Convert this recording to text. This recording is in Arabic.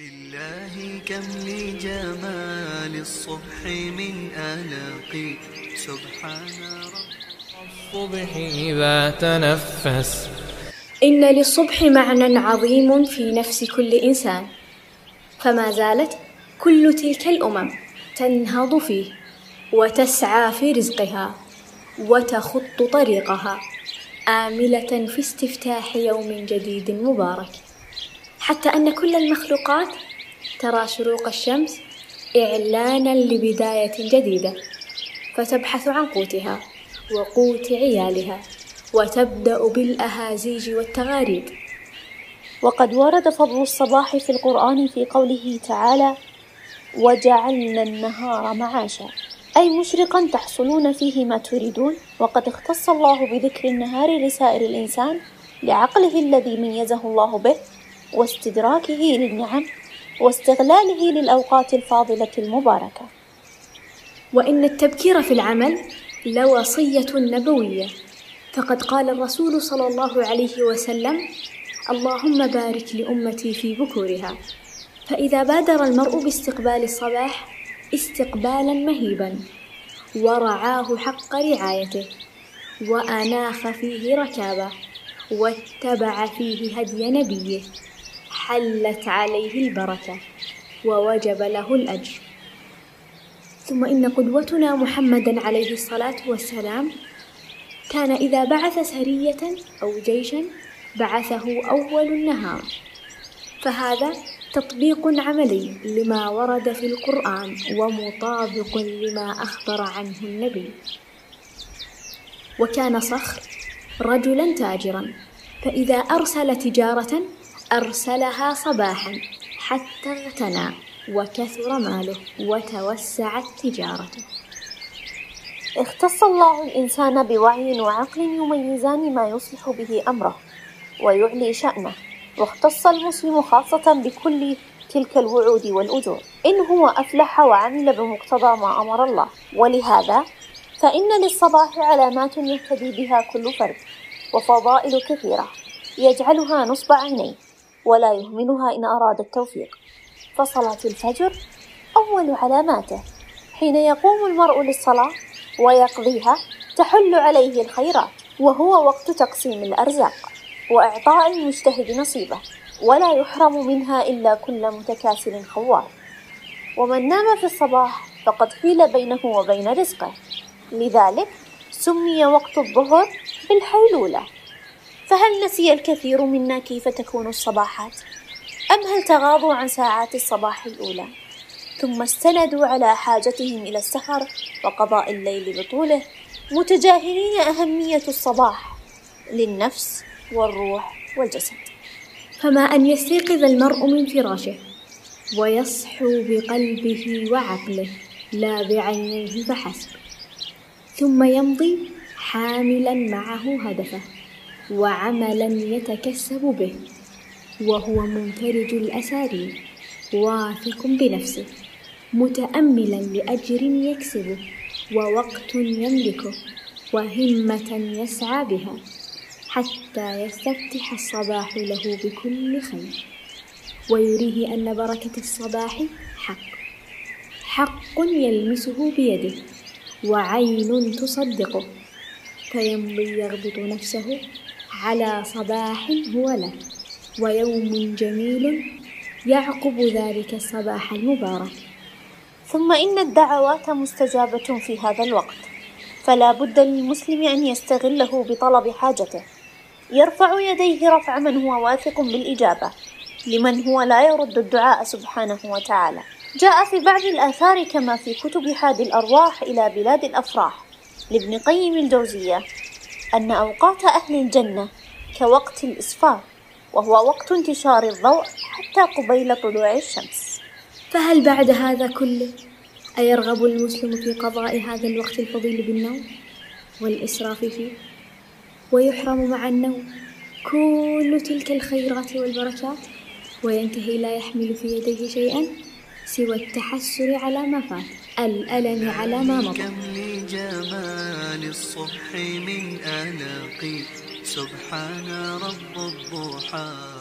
لله كم لجمال الصبح من آلاق. سبحان رب الصبح إذا تنفس. إن للصبح معنى عظيم في نفس كل إنسان. فما زالت كل تلك الأمم تنهض فيه وتسعى في رزقها وتخط طريقها آملة في استفتاح يوم جديد مبارك. حتى أن كل المخلوقات ترى شروق الشمس إعلانا لبداية جديدة فتبحث عن قوتها وقوت عيالها وتبدأ بالأهازيج والتغاريد. وقد ورد فضل الصباح في القرآن في قوله تعالى: وجعلنا النهار معاشا، أي مشرقا تحصلون فيه ما تريدون، وقد اختص الله بذكر النهار لسائر الإنسان لعقله الذي ميزه الله به، واستدراكه للنعم، واستغلاله للأوقات الفاضلة المباركة. وإن التبكير في العمل لوصية نبوية. فقد قال الرسول صلى الله عليه وسلم اللهم بارك لأمتي في بكورها. فإذا بادر المرء باستقبال الصباح استقبالا مهيبا. ورعاه حق رعايته. وأناخ فيه ركابة. واتبع فيه هدي نبيه. حلت عليه البركة ووجب له الأجر. ثم إن قدوتنا محمدا عليه الصلاة والسلام كان إذا بعث سرية أو جيشا بعثه أول النهار. فهذا تطبيق عملي لما ورد في القرآن ومطابق لما أخبر عنه النبي. وكان صخر رجلا تاجرا فإذا أرسل تجارة أرسلها صباحا حتى اغتنى وكثر ماله وتوسعت تجارته. اختص الله الإنسان بوعي وعقل يميزان ما يصلح به أمره ويعلي شأنه. واختص المسلم خاصة بكل تلك الوعود والأجور. إن هو أفلح وعمل بمقتضى ما أمر الله. ولهذا فإن للصباح علامات يهتدي بها كل فرد وفضائل كثيرة. يجعلها نصب عينيه. ولا يهملها إن أراد التوفيق. فصلاة الفجر أول علاماته. حين يقوم المرء للصلاة ويقضيها تحل عليه الخيرات وهو وقت تقسيم الأرزاق وإعطاء المجتهد نصيبه ولا يحرم منها إلا كل متكاسل خوار. ومن نام في الصباح فقد حيل بينه وبين رزقه. لذلك سمي وقت الظهر بالحيلولة. فهل نسي الكثير منا كيف تكون الصباحات؟ أم هل تغاضوا عن ساعات الصباح الأولى؟ ثم استندوا على حاجتهم إلى السهر وقضاء الليل بطوله متجاهلين أهمية الصباح للنفس والروح والجسد. فما أن يستيقظ المرء من فراشه ويصحو بقلبه وعقله لا بعينيه فحسب ثم يمضي حاملا معه هدفه. وعملا يتكسب به وهو منفرج الأسارير واثق بنفسه متأملا لأجر يكسبه ووقت يملكه وهمة يسعى بها حتى يستفتح الصباح له بكل خير. ويريه أن بركة الصباح حق حق يلمسه بيده وعين تصدقه فيمضي يربط نفسه على صباح هو له ويوم جميل يعقب ذلك الصباح المبارك. ثم إن الدعوات مستجابة في هذا الوقت فلا بد للمسلم أن يستغله بطلب حاجته. يرفع يديه رفع من هو واثق بالإجابة لمن هو لا يرد الدعاء سبحانه وتعالى. جاء في بعض الآثار كما في كتب حاد الأرواح إلى بلاد الأفراح لابن قيم الجوزية. أن أوقات أهل الجنة كوقت الإسفار وهو وقت انتشار الضوء حتى قبيل طلوع الشمس. فهل بعد هذا كله أيرغب المسلم في قضاء هذا الوقت الفضيل بالنوم والإسراف فيه؟ ويحرم مع النوم كل تلك الخيرات والبركات؟ وينتهي لا يحمل في يديه شيئا سوى التحسر على ما فات الألم على ما مضى. كم لجمال الصبح من آلاق سبحان رب الضحى.